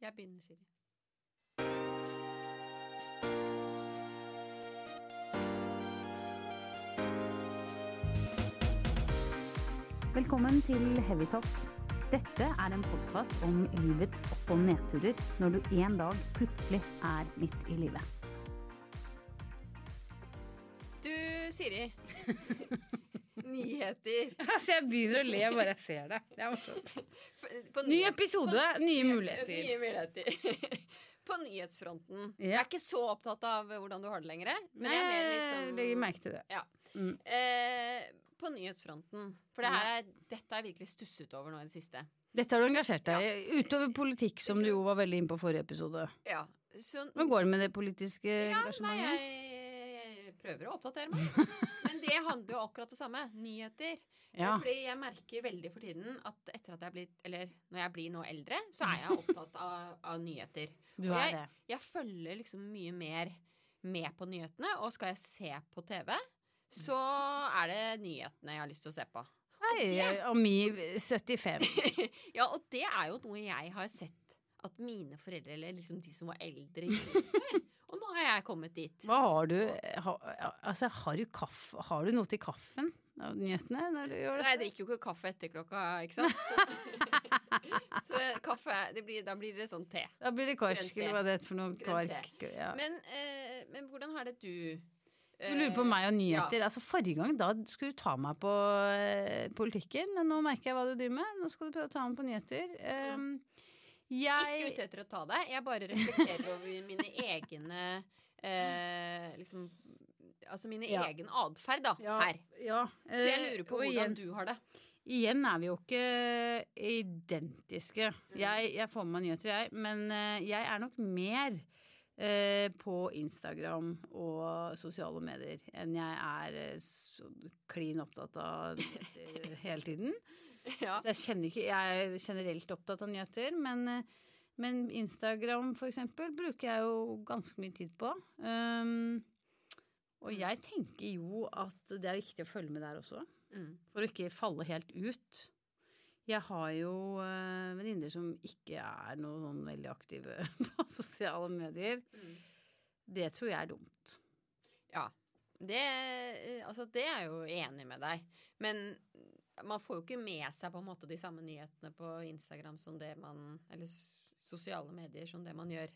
Jeg begynner, Siri. Velkommen til Heavytalk. Dette er en podkast om livets opp- og nedturer når du en dag plutselig er midt i livet. Du, Siri. Nyheter. Altså, jeg begynner å le bare jeg ser det. Det er morsomt. På Ny episode, nye muligheter. Nye muligheter. På nyhetsfronten. Jeg er ikke så opptatt av hvordan du har det lenger. Men jeg er mer litt sånn legger merke til det. Ja. Mm. Eh, på nyhetsfronten. For det her er, dette er virkelig stusset over nå i det siste. Dette har du engasjert deg i. Utover politikk, som du jo var veldig inne på forrige episode. Ja. Så, Hvordan går det med det politiske ja, engasjementet? Nei, jeg prøver å oppdatere meg. Men det handler jo akkurat det samme. Nyheter. Ja. Fordi jeg merker veldig for tiden at etter at jeg blitt Eller når jeg blir nå eldre, så er jeg opptatt av, av nyheter. Du Og er jeg, det. jeg følger liksom mye mer med på nyhetene, og skal jeg se på TV, så er det nyhetene jeg har lyst til å se på. Hei, Ami 75. Ja, og det er jo noe jeg har sett at mine foreldre, eller liksom de som var eldre, gjorde før. Og nå har jeg kommet dit. Hva har du ha, Altså, har du kaffe Har du noe til kaffen nyhetene når du gjør Nei, jeg drikker jo ikke kaffe etter klokka, ikke sant? Så, kaffe det blir, Da blir det sånn te. Da blir det korsk, eller hva det heter for noe. Kvark. Ja. Men, eh, men hvordan har det du Du lurer på meg og nyheter. nyheter. Altså Forrige gang da skulle du ta meg på eh, politikken. Nå merker jeg hva du driver med. Nå skal du prøve å ta meg på nyheter. Um, jeg Ikke ute etter å ta deg. Jeg bare reflekterer over mine egne eh, liksom Altså mine Ja. egen atferd, da, Ja, her. ja, Så jeg eh, lurer på hvordan igjen, du har det. igjen er vi jo ikke identiske. Mm. Jeg, jeg får med meg nyheter, jeg. Men eh, jeg er nok mer eh, på Instagram og sosiale medier enn jeg er så klin opptatt av hele tiden. Ja. Så jeg kjenner ikke Jeg er generelt opptatt av nyheter, men, eh, men Instagram eksempel bruker jeg jo ganske mye tid på. Um, og jeg tenker jo at det er viktig å følge med der også, Mm. for å ikke falle helt ut. Jeg har jo uh, venninner som ikke er noe sånn veldig aktive på sosiale medier. Mm. Det tror jeg er dumt. Ja. Det, altså, det er jeg jo enig med deg. Men man får jo ikke med seg på en måte de samme nyhetene på Instagram som det man Eller sosiale medier som det man gjør.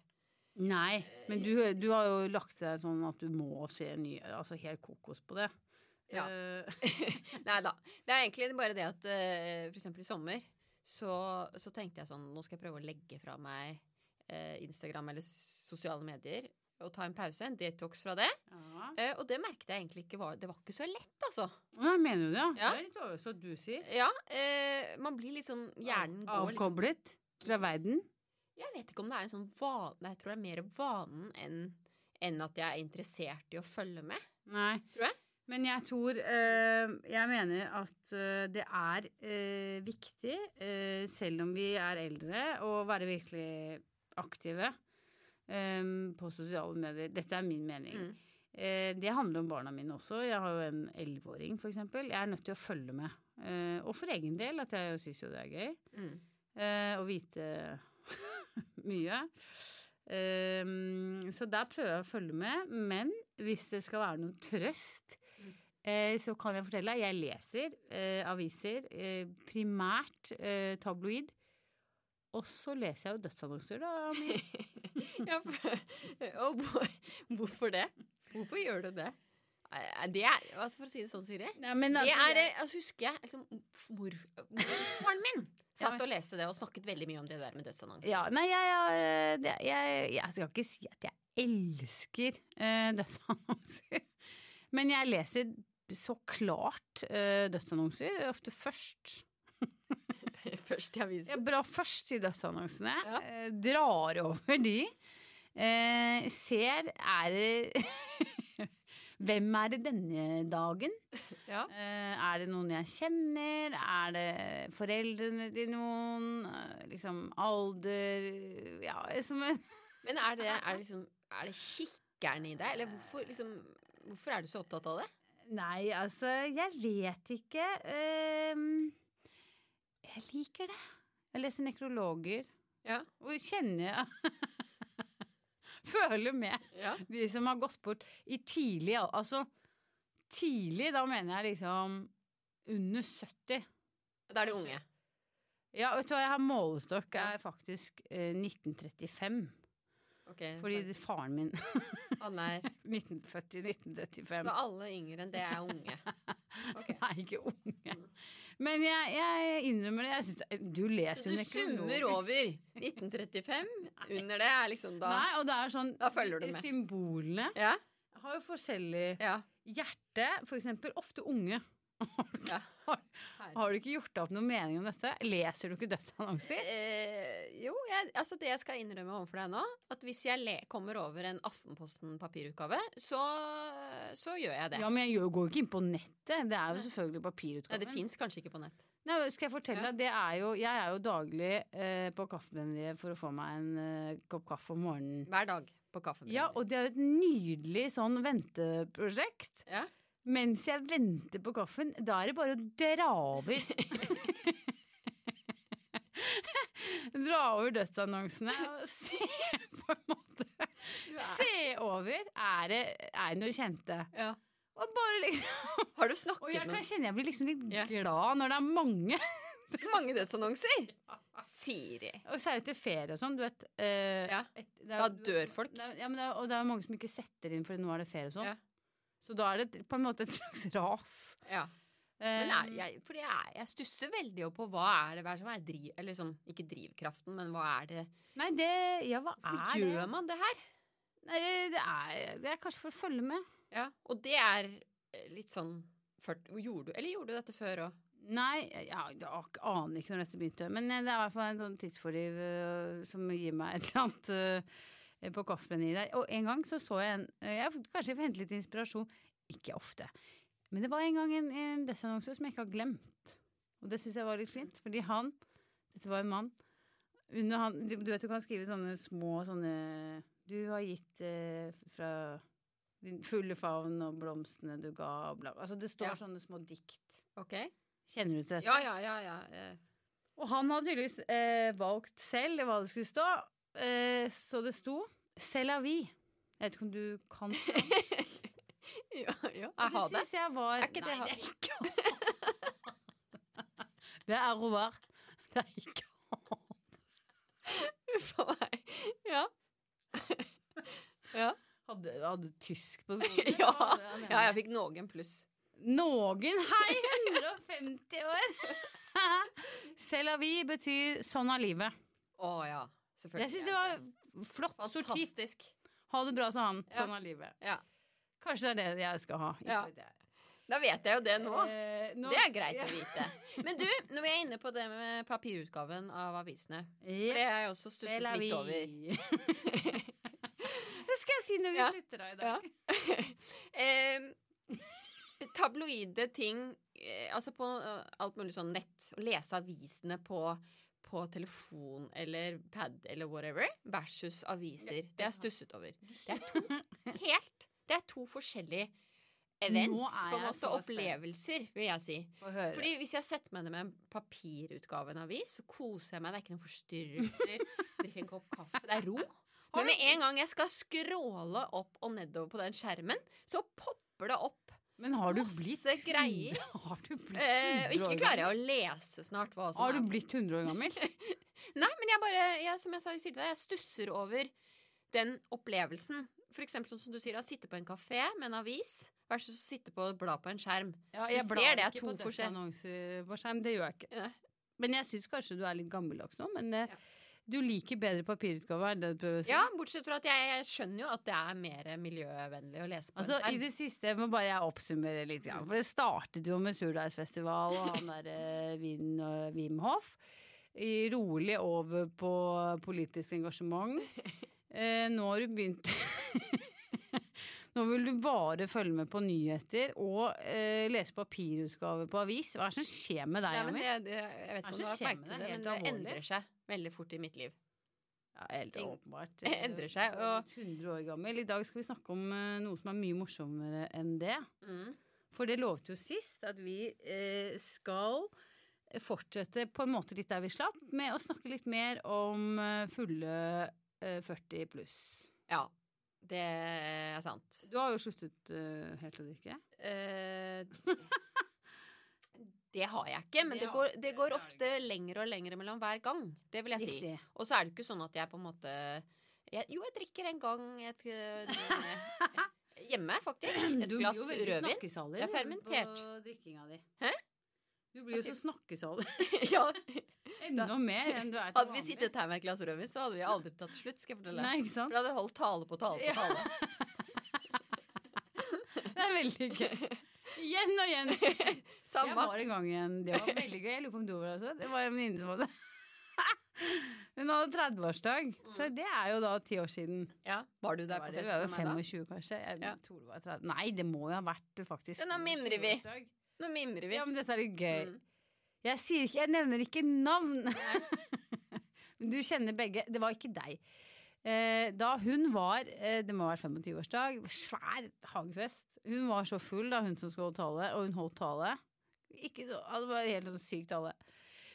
Nei, men du, du har jo lagt deg sånn at du må se ny, altså helt kokos på det. Ja. Eh, Nei da. Det er egentlig bare det at uh, for eksempel i sommer så, så tenkte jeg sånn Nå skal jeg prøve å legge fra meg eh, Instagram eller sosiale medier og ta en pause. En detox fra det. ja. Eh, og det merket jeg egentlig ikke var Det var ikke så lett, altså. Nei, mener du det? Ja. Det er litt overraskende at du sier. Ja, eh, man blir litt sånn Hjernen går liksom Avkoblet fra verden? Jeg vet ikke om det er en sånn vane Jeg tror det er mer vanen enn enn at jeg er interessert i å følge med. Nei. Tror jeg. Men jeg tror øh, Jeg mener at eh, det er øh, viktig, øh, selv om vi er eldre, å være virkelig aktive eh, på sosiale medier. Dette er min mening. Mm. Uh, det handler om barna mine også. Jeg har jo en elleveåring, f.eks. Jeg er nødt til å følge med. Uh, og for egen del, at jeg syns jo det er gøy. Mm. uh, og vite mye. Um, så der prøver jeg å følge med. Men hvis det skal være noen trøst, så kan jeg fortelle deg jeg leser eh, aviser, eh, primært eh, tabloid. Og så leser jeg jo dødsannonser, da. Ja, og hvor, hvorfor det? Hvorfor gjør du det? Det er, altså For å si det sånn, Siri. ja, men Det altså, er, jeg- altså, husker jeg liksom, mor, Morfaren min satt og leste det og snakket veldig mye om det der med dødsannonser. Ja, nei, jeg, jeg, jeg, jeg skal ikke si at jeg elsker uh, dødsannonser. Men jeg leser så klart uh, dødsannonser, ofte først. Først i avisen. Ja, blar først i dødsannonsene, Ja. eh, drar over de. Eh, ser er det Hvem er det denne dagen? Ja. Eh, er det noen jeg kjenner? Er det foreldrene til noen? Eh, liksom alder Ja, som en Men er det, er, det liksom, er det kikkeren i deg, eller hvorfor, liksom, hvorfor er du så opptatt av det? Nei, altså, jeg vet ikke. Ehm, jeg liker det. Jeg leser nekrologer. Ja. Og kjenner Føler med ja. de som har gått bort i tidlig Altså tidlig, da mener jeg liksom under 70. Da er de unge. Ja, vet du hva, jeg har målestokk er faktisk eh, 1935. Okay, Fordi det- faren min han er 1940 1935. Så alle yngre enn det er unge. Ok. Nei, ikke unge. Men jeg, jeg innrømmer det. Jeg synes du leser Så jo du summer over 1935? Under det er liksom da Nei, og det er sånn Da følger du med. Symbolene Ja? har jo forskjellig Ja. Hjerte, for eksempel, ofte unge. ja. Har du ikke gjort deg opp noen mening om dette? Leser du ikke dødsannonser? Eh, jo, jeg, altså det jeg skal innrømme overfor deg nå, at hvis jeg le kommer over en Aftenposten papirutgave, så, så gjør jeg det. Ja, men jeg gjør- går jo ikke inn på nettet. Det er jo selvfølgelig Nei, Ja, det fins kanskje ikke på nett. Nei, skal jeg fortelle deg, det er jo Jeg er jo daglig eh, på Kaffebrenneriet for å få meg en eh, kopp kaffe om morgenen. Hver dag på kaffebrenneriet. Ja, og det er jo et nydelig sånn venteprosjekt. Ja. Mens jeg venter på kaffen, da er det bare å dra over. dra over dødsannonsene og se på en måte Se over. Er det, er det noe kjente? Ja. Og bare liksom Har du Og snakket jeg kan med kjenne jeg blir liksom litt Ja. glad når det er mange. mange dødsannonser? Siri. Og særlig til ferie og sånn, du vet. uh, Ja. et, er- Da dør folk. Det er, ja, men det er, og det er mange som ikke setter inn fordi nå er det ferie og sånn. Ja. Så da er det på en måte et slags ras. Ja. Men er, Eh, jeg, fordi jeg, jeg stusser veldig på hva er det hva er som er driv... Eller sånn, ikke drivkraften, men hva er det Nei, det Ja, hva Hvorfor er gjør man det her? Nei, det, er, det er kanskje for å følge med. Ja, Og det er eh, litt sånn gjorde du, Eller gjorde du dette før òg? Nei, ja, jeg aner ikke når dette begynte. Men eh, det er i hvert fall en sånn tidsfordriv som gir meg et eller annet eh, på i deg. Og en gang så så jeg en eh, jeg, Kanskje jeg får hente litt inspirasjon. Ikke ofte. Men det var en gang en, en dødsannonse som jeg ikke har glemt. Og det syns jeg var litt fint, fordi han Dette var en mann. Han, du, du vet du kan skrive sånne små sånne Du har gitt eh, fra din fulle favn og blomstene du ga, bla Altså det står Ja. sånne små dikt. Ok? Kjenner du til dette? Ja, ja, ja. ja. eh. Og han hadde tydeligvis eh, valgt selv hva det skulle stå. Eh, så det sto 'C'est la vie'. Jeg vet ikke om du kan ja, ja. Jeg har det? jeg var Er ikke det Nei, det er ikke Det er rovar. Det er ikke Uff a meg. Ja. ja. Hadde, hadde du tysk på skolen? Ja. Ja, jeg fikk noen pluss. Noen, hei! 150 år! C'est la vie betyr 'sånn er livet'. Å ja. Selvfølgelig. Jeg syns det var flott sorti. fantastisk. Ha det bra, sa han. Ja. Sånn er livet. Ja. Kanskje det er det jeg skal ha. Ikke Ja. Da vet jeg jo det nå. Eh, nå- Det er greit Ja. å vite. Men du, når vi er inne på det med papirutgaven av avisene yep. Det har jeg også stusset litt over. det skal jeg si når vi Ja. slutter da i Ja. dag. eh, tabloide ting eh, Altså på eh, alt mulig sånn nett. Å lese avisene på, på telefon eller pad eller whatever versus aviser. Det er jeg stusset over. Det er to helt Det er to forskjellige events, på en måte. Opplevelser, vil jeg si. Fordi hvis jeg setter meg ned med en papirutgave av en avis, så koser jeg meg. Det er ikke noen forstyrrelser. Drikker en kopp kaffe. Det er ro. Men med en gang jeg skal skråle opp og nedover på den skjermen, så popper det opp. Men har du masse blitt greier. Har du blitt 100 Eh, ikke klarer jeg å lese snart hva som Har du er blitt 100 år gammel? Nei, men jeg bare, jeg, som jeg sa Silde, jeg stusser over den opplevelsen. For eksempel sånn som du sier, å sitte på en kafé med en avis versus å sitte på og bla på en skjerm. Ja, Du jeg ser blar det er ikke to på forskjell- dødsannonser på skjerm. Det gjør jeg ikke. Nei. Men jeg syns kanskje du er litt gammeldags nå. Men eh, Ja. Du liker bedre papirutgave, er det du prøver å si? Ja, bortsett fra at jeg, jeg skjønner jo at det er mer miljøvennlig å lese på Altså, I det siste må bare jeg oppsummere litt. Ja. For det startet jo med surdeigsfestival og han derre Wien Wim Hof. I rolig over på politisk engasjement. Eh, nå har du begynt Nå vil du bare følge med på nyheter og eh, lese papirutgave på avis. Hva er det som skjer med deg, Ami? det, jeg vet ikke om du har merket det, men det endrer seg veldig fort i mitt liv. Ja, helt åpenbart. Det endrer seg, og- 100 år gammel. I dag skal vi snakke om eh, noe som er mye morsommere enn det. Mm. For det lovte jo sist at vi eh, skal fortsette på en måte litt der vi slapp, med å snakke litt mer om eh, fulle eh, 40 pluss. Ja, det er sant. Du har jo sluttet helt å drikke. Eh, det har jeg ikke, men Det går, det går ofte lengre og lengre mellom hver gang. Det vil jeg si. Og så er det ikke sånn at jeg på en måte jeg, Jo, jeg drikker en gang et, eh, hjemme, faktisk. Et glass rødvin. Det er fermentert. på drikkinga di. Hæ? Du blir jo så snakkesalig. ja, Enda mer enn du er til vanlig. hadde vi sittet her med et glass rødvin, så hadde vi aldri tatt slutt, skal jeg fortelle. Nei, ikke For sant? det hadde holdt tale på tale på tale. Det er veldig gøy. Igjen og igjen. Jeg var en gang igjen. Det var veldig gøy. Jeg lurer på om du var også. Det var en venninne som hadde Hun hadde 30-årsdag, så det er jo da ti år siden. Ja, Var du der Var på festen med meg da? 25, kanskje. Jeg Ja. tror det var 30. Nei, det må jo ha vært faktisk nå mimrer vi. Nå mimrer vi. Ja, men dette er litt gøy. Mm. Jeg sier ikke Jeg nevner ikke navn. Men du kjenner begge. Det var ikke deg. Eh, da hun var eh, Det må ha vært 25-årsdag. Svær hagefest. Hun var så full da hun som skulle holde tale, og hun holdt tale. Ikke så, det var helt sånn sykt tale.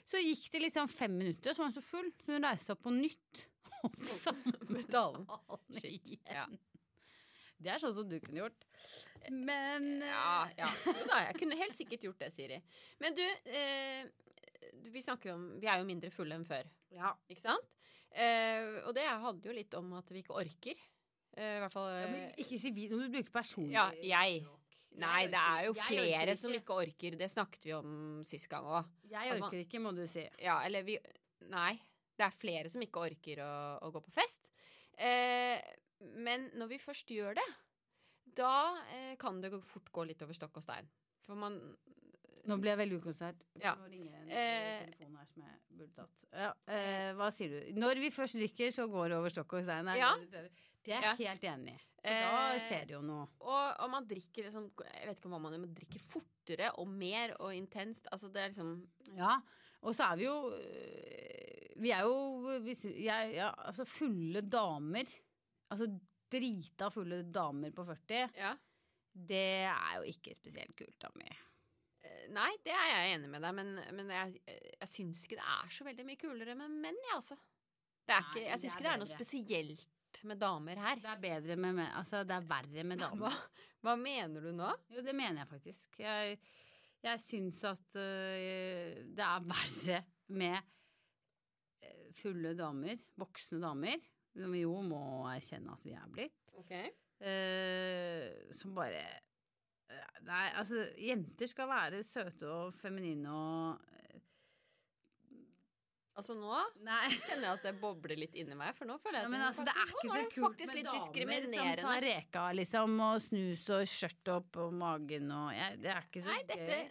Så gikk det liksom fem minutter, så var hun så full, så hun reiste opp på nytt. Holdt samme talen. talen igjen. ja. Det er sånn som du kunne gjort. Men eh, Ja, ja. Da, jeg kunne helt sikkert gjort det, Siri. Men du, eh, vi snakker jo om Vi er jo mindre fulle enn før, ja. ikke sant? Eh, og det handler jo litt om at vi ikke orker. Eh, I hvert fall Ja, men ikke si vi, når du bruker personlig Ja, jeg. Nei, det er jo flere som ikke orker. Det snakket vi om sist gang òg. Jeg orker ikke, må du si. Ja, eller vi Nei. Det er flere som ikke orker å, å gå på fest. Eh, men når vi først gjør det, da eh, kan det fort gå litt over stokk og stein. For man Nå ble jeg veldig ukonsentrert. Ja. Nå ringer en Eh, telefon her som jeg burde tatt. Ja, eh, hva sier du? Når vi først drikker, så går det over stokk og stein. er det Ja. Det er jeg Ja. helt enig i. Da Eh, skjer det jo noe. Og, og man drikker liksom Jeg vet ikke hva man gjør, man drikker fortere og mer og intenst. Altså det er liksom Ja, og så er vi jo øh, Vi er jo vi, jeg, ja, altså fulle damer. Altså drita fulle damer på 40. Ja. Det er jo ikke spesielt kult av meg. Eh, Nei, det er jeg enig med deg, men, men jeg, jeg syns ikke det er så veldig mye kulere med menn, jeg, altså. Det er ikke, jeg syns ikke det er noe bedre. Med damer her. Det er bedre med, menn. Altså, det er verre med damer. hva mener du nå? Jo, det mener jeg faktisk. Jeg, jeg syns at uh, det er verre med øh, fulle damer, voksne damer, som vi jo må erkjenne at vi er blitt, øh, som bare Nei, altså, jenter skal være søte og feminine og Altså nå Nei. kjenner jeg at det bobler litt inni meg, for nå føler jeg Ja, at men altså, det er ikke så det kult med damer som tar reka, liksom, og snus og skjørt opp på magen og jeg, Det er ikke så Nei, dette gøy.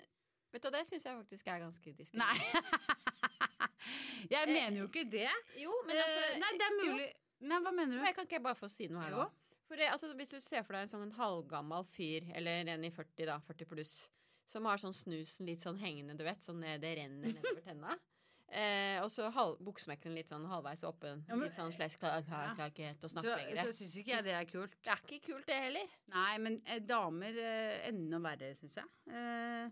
Vet du, det syns jeg faktisk er ganske diskriminerende. Nei. jeg mener jo ikke det. Jo, men altså Eh, Nei, det er jo. mulig. Nei, hva mener du? Men jeg kan ikke jeg bare få si noe her Jo. nå? For det, altså, Hvis du ser for deg en sånn halvgammal fyr, eller en i 40, da, 40 pluss, som har sånn snusen litt sånn hengende, du vet, sånn det renner nedover tenna. Eh, og så halv- litt sånn halvveis åpen. Ja, men- litt sånn slags klar, klar, klar, klar å Så, snakke lenger. så syns ikke jeg det er kult. Det er ikke kult, det heller. Nei, men eh, damer eh, enda verre, syns jeg. Eh,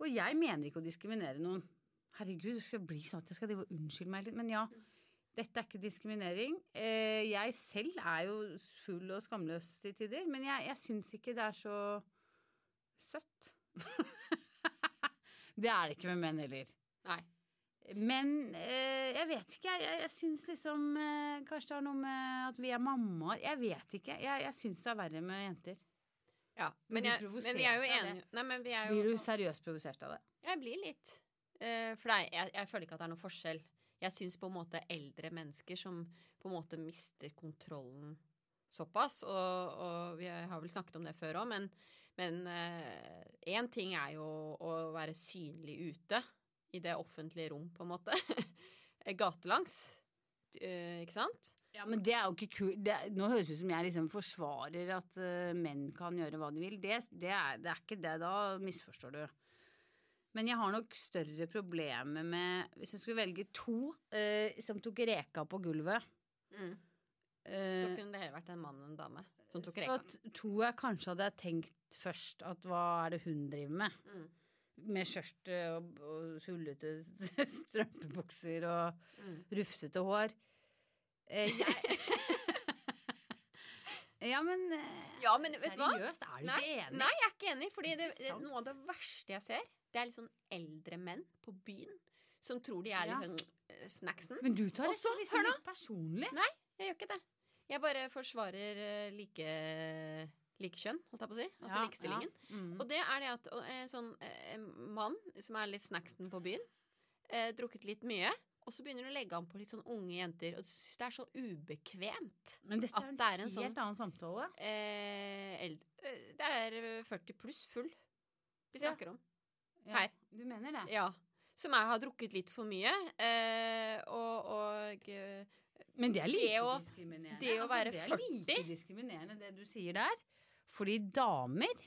og jeg mener ikke å diskriminere noen. Herregud, det skal bli sånn at jeg skal drive og unnskylde meg litt. Men ja, dette er ikke diskriminering. Eh, jeg selv er jo full og skamløs til tider, men jeg, jeg syns ikke det er så søtt. det er det ikke med menn heller. Nei. Men eh, jeg vet ikke. Jeg, jeg, jeg syns liksom eh, Kanskje det har noe med at vi er mammaer. Jeg vet ikke. Jeg, jeg syns det er verre med jenter. Ja, Men jeg, men vi er jo enige Nei, men vi er jo Blir du seriøst provosert av det? Jeg blir litt. Eh, for det er, jeg, jeg føler ikke at det er noen forskjell. Jeg syns på en måte eldre mennesker som på en måte mister kontrollen såpass, og, og vi har vel snakket om det før òg, men én ting er jo å være synlig ute i det offentlige rom, på en måte. Gatelangs. Uh, ikke sant? Ja, men det er jo ikke kult. Det, nå høres det ut som jeg liksom forsvarer at uh, menn kan gjøre hva de vil. Det, det, er, det er ikke det. Da misforstår du. Men jeg har nok større problemer med Hvis jeg skulle velge to uh, som tok reka på gulvet Mm. Så kunne det heller vært en mann og en dame som tok Så reka. at to jeg kanskje hadde tenkt først at hva er det hun driver med? Mm. Med skjørt og, og hullete strømpebukser og Mm. rufsete hår. Eh, jeg Ja, men eh, Ja, men vet du hva? Seriøst, er du Nei, ikke enig? Nei, jeg er ikke enig, fordi det, Ikke noe av det verste jeg ser, det er litt sånn eldre menn på byen som tror de er litt Ja. sånn eh, snacksen. Men du tar Også, det liksom litt personlig. Nei, jeg gjør ikke det. Jeg bare forsvarer eh, like likekjønn, holdt jeg på å si. Altså Ja, likestillingen. ja. Mm. Og det er det at eh, sånn eh, en mann som er litt snacksen på byen, eh, drukket litt mye, og så begynner du å legge an på litt sånn unge jenter, og synes det er så ubekvemt. Men dette er en, det er en helt sånn- annen samtale. Eh, eh, det er eh, 40 pluss full vi Ja. snakker om. Ja, Her. Du mener det? Ja. Som jeg har drukket litt for mye. Eh, og, og Men det er like Det å- diskriminerende. det å være det er 40. like diskriminerende det du sier der. Fordi damer,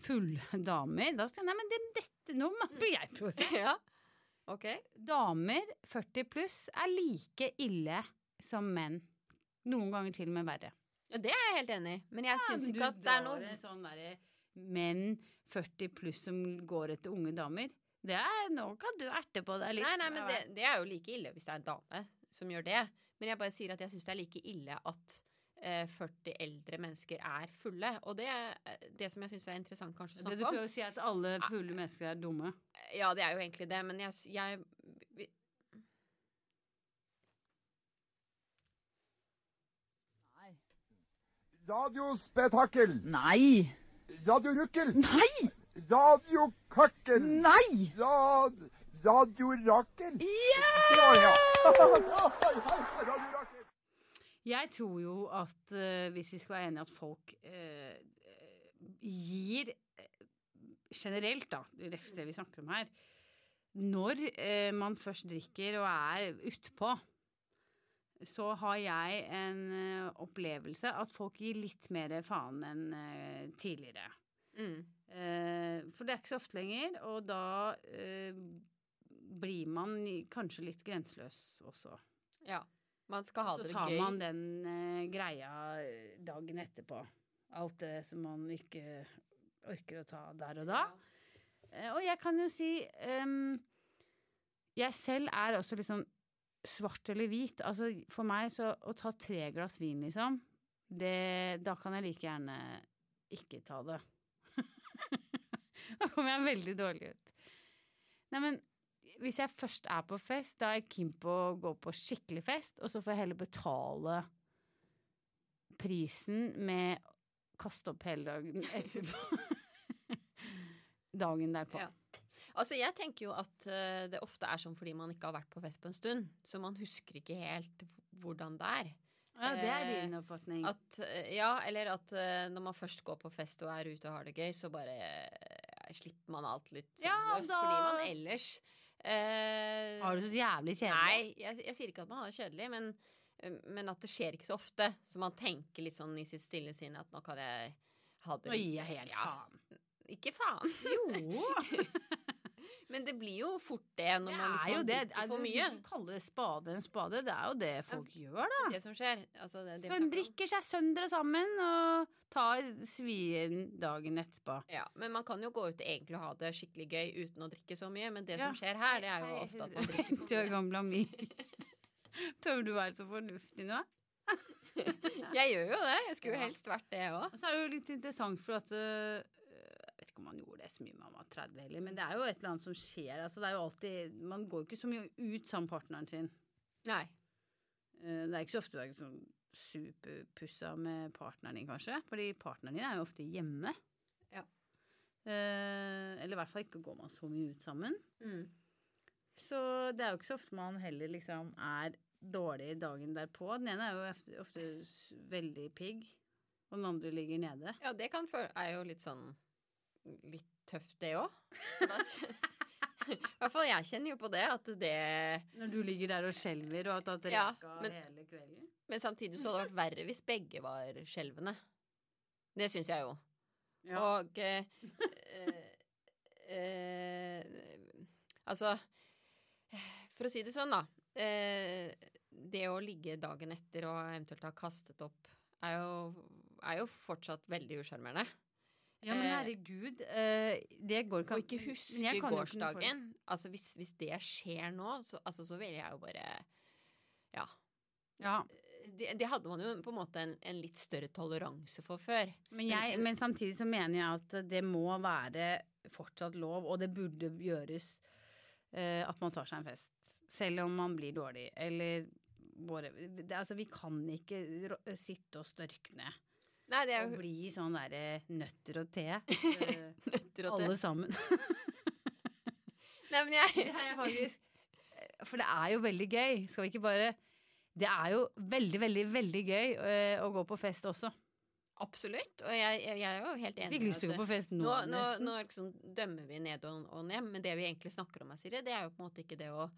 fulle damer Da skal Nei, men det, dette Nå blir jeg provosert. Ja. OK. Damer 40 pluss er like ille som menn. Noen ganger til og med verre. Ja, det er jeg helt enig i. Men jeg Ja, syns ikke at det er noe en sånn derre menn 40 pluss som går etter unge damer. Det er Nå kan du erte på deg litt. Nei, nei, men det, det er jo like ille hvis det er en dame som gjør det. Men jeg bare sier at jeg syns det er like ille at 40 eldre mennesker er fulle. Og det, er det som jeg syns er interessant kanskje å Det du prøver om å si, er at alle fulle mennesker er dumme. Ja, det er jo egentlig det, men jeg, jeg vi- Radiospetakkel! Nei! Radiorukkel! Nei! Radiokakkel! Nei! Rad... Radiorakel! Ja! Ja, ja. Radiorakel! Jeg tror jo at uh, hvis vi skal være enige at folk uh, gir uh, generelt, da, det vi snakker om her, når man først drikker og er utpå, så har jeg en opplevelse at folk gir litt mer faen enn tidligere. mm. For det er ikke så ofte lenger, og da blir man kanskje litt grenseløs også. Ja. Man skal ha Så tar man den uh, greia eh, dagen etterpå. Alt det som man ikke orker å ta der og da. Eh, og jeg kan jo si um, Jeg selv er også litt sånn svart eller hvit. Altså for meg så å ta tre glass vin, liksom, det, da kan jeg like gjerne ikke ta det. da kommer jeg veldig dårlig ut. Nei, men hvis jeg først er på fest, da er jeg keen på å gå på skikkelig fest, og så får jeg heller betale prisen med å kaste opp hele dagen etterpå. dagen derpå. Ja. Altså, jeg tenker jo at eh, det ofte er sånn fordi man ikke har vært på fest på en stund, så man husker ikke helt hvordan det er. Ja, det er Eh, din oppfatning. At, eh, ja, eller at når man først går på fest og er ute og har det gøy, så bare slipper man alt litt Ja, løs, da- fordi man ellers eh, Har du så jævlig kjedelig? Nei, jeg, jeg sier ikke at man har det kjedelig, men, eh, men at det skjer ikke så ofte. Så man tenker litt sånn i sitt stille sinn at nå kan jeg ha det Nå gir jeg helt Ja, faen. Ikke faen. Jo! Men det blir jo fort det når Det man, det. drikker for Altså, mye. Du kaller det spade en spade. Det er jo det folk gjør, da. Det som skjer. Altså, det, det snakker drikker seg søndre sammen og tar svien dagen etterpå. Ja, men man kan jo gå ut egentlig og ha det skikkelig gøy uten å drikke så mye. Men det Ja. som skjer her, det er jo ofte at man drikker 50 år for mye. gamle Ami. Prøver du å være så fornuftig nå? Jeg gjør jo det. Jeg skulle jo helst vært det òg. Og så er det jo litt interessant, for at øh, Jeg om man gjorde det så mye man var 30 heller, men det er jo et eller annet som skjer. Altså, det er jo alltid Man går jo ikke så mye ut sammen med partneren sin. Nei. Eh, Det er ikke så ofte du er sånn superpussa med partneren din, kanskje. Fordi partneren din er jo ofte hjemme. Ja. Eh, eller i hvert fall ikke går man så mye ut sammen. Mm. Så det er jo ikke så ofte man heller liksom er dårlig dagen derpå. Den ene er jo ofte, ofte veldig pigg, og den andre ligger nede. Ja, det kan er jo litt sånn Litt tøft, det òg. I hvert fall jeg kjenner jo på det, at det Når du ligger der og skjelver og har tatt Ja, men- hele kvelden. Men samtidig så hadde det vært verre hvis begge var skjelvende. Det syns jeg jo. Ja. Og eh, eh, Altså For å si det sånn, da. Eh, det å ligge dagen etter og eventuelt ha kastet opp, er jo, er jo fortsatt veldig usjarmerende. Ja, men Eh, herregud, eh, det går ikke Og ikke huske gårsdagen. Altså hvis, hvis det skjer nå, så, altså, så vil jeg jo bare Ja. Ja, Det, det hadde man jo på en måte en, en litt større toleranse for før. men, jeg, men samtidig så mener jeg at det må være fortsatt lov, og det burde gjøres uh, at man tar seg en fest. Selv om man blir dårlig, eller bare det, Altså, vi kan ikke sitte og størkne Nei, det er jo... Å bli sånn derre nøtter og te. eh, nøtter og alle sammen. Nei, men jeg Det er faktisk For det er jo veldig gøy. Skal vi ikke bare Det er jo veldig, veldig, veldig gøy eh, å gå på fest også. Absolutt. Og jeg, jeg, er jo helt enig Fikk lyst til å gå på fest nå, nå, nå, nå liksom dømmer vi ned og, og ned, men det vi egentlig snakker om, her, Siri, det er jo på en måte ikke det å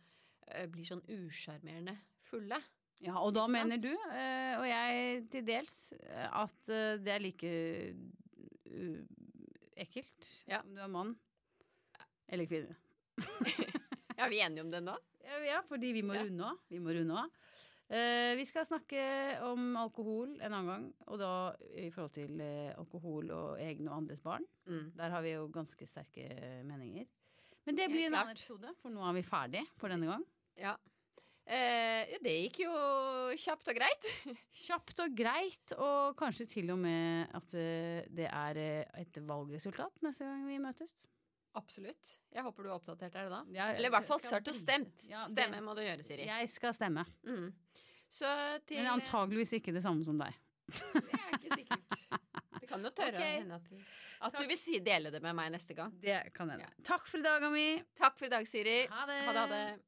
bli sånn usjarmerende fulle. Ja, og da mener du, eh, og jeg til dels, eh, at eh, det er like ekkelt Ja. om du er mann eller kvinne. Ja, er vi enige om det nå? Ja, fordi vi må Ja. runde av. Vi må runde av. Vi skal snakke om alkohol en annen gang, og da i forhold til alkohol og egne og andres barn. Mm. Der har vi jo ganske sterke meninger. Men det blir en annen episode, for nå er vi ferdig for denne gang. Ja. Eh, det gikk jo kjapt og greit. Kjapt og greit, og kanskje til og med at eh, det er eh, et valgresultat neste gang vi møtes. Absolutt. Jeg håper du er oppdatert der da. Ja, Eller i hvert fall sørt og stemt. Ja, det- Stemme må du gjøre, Siri. Jeg skal stemme, Mm. Så til men antageligvis ikke det samme som deg. Det er ikke sikkert. Det kan jo tørre Ok. å hende at du, at Takk. du vil si, dele det med meg neste gang. Det kan hende. Ja. Takk for i dag, Ami. Takk for i dag, Siri. Ha det. Ha det. Ha det.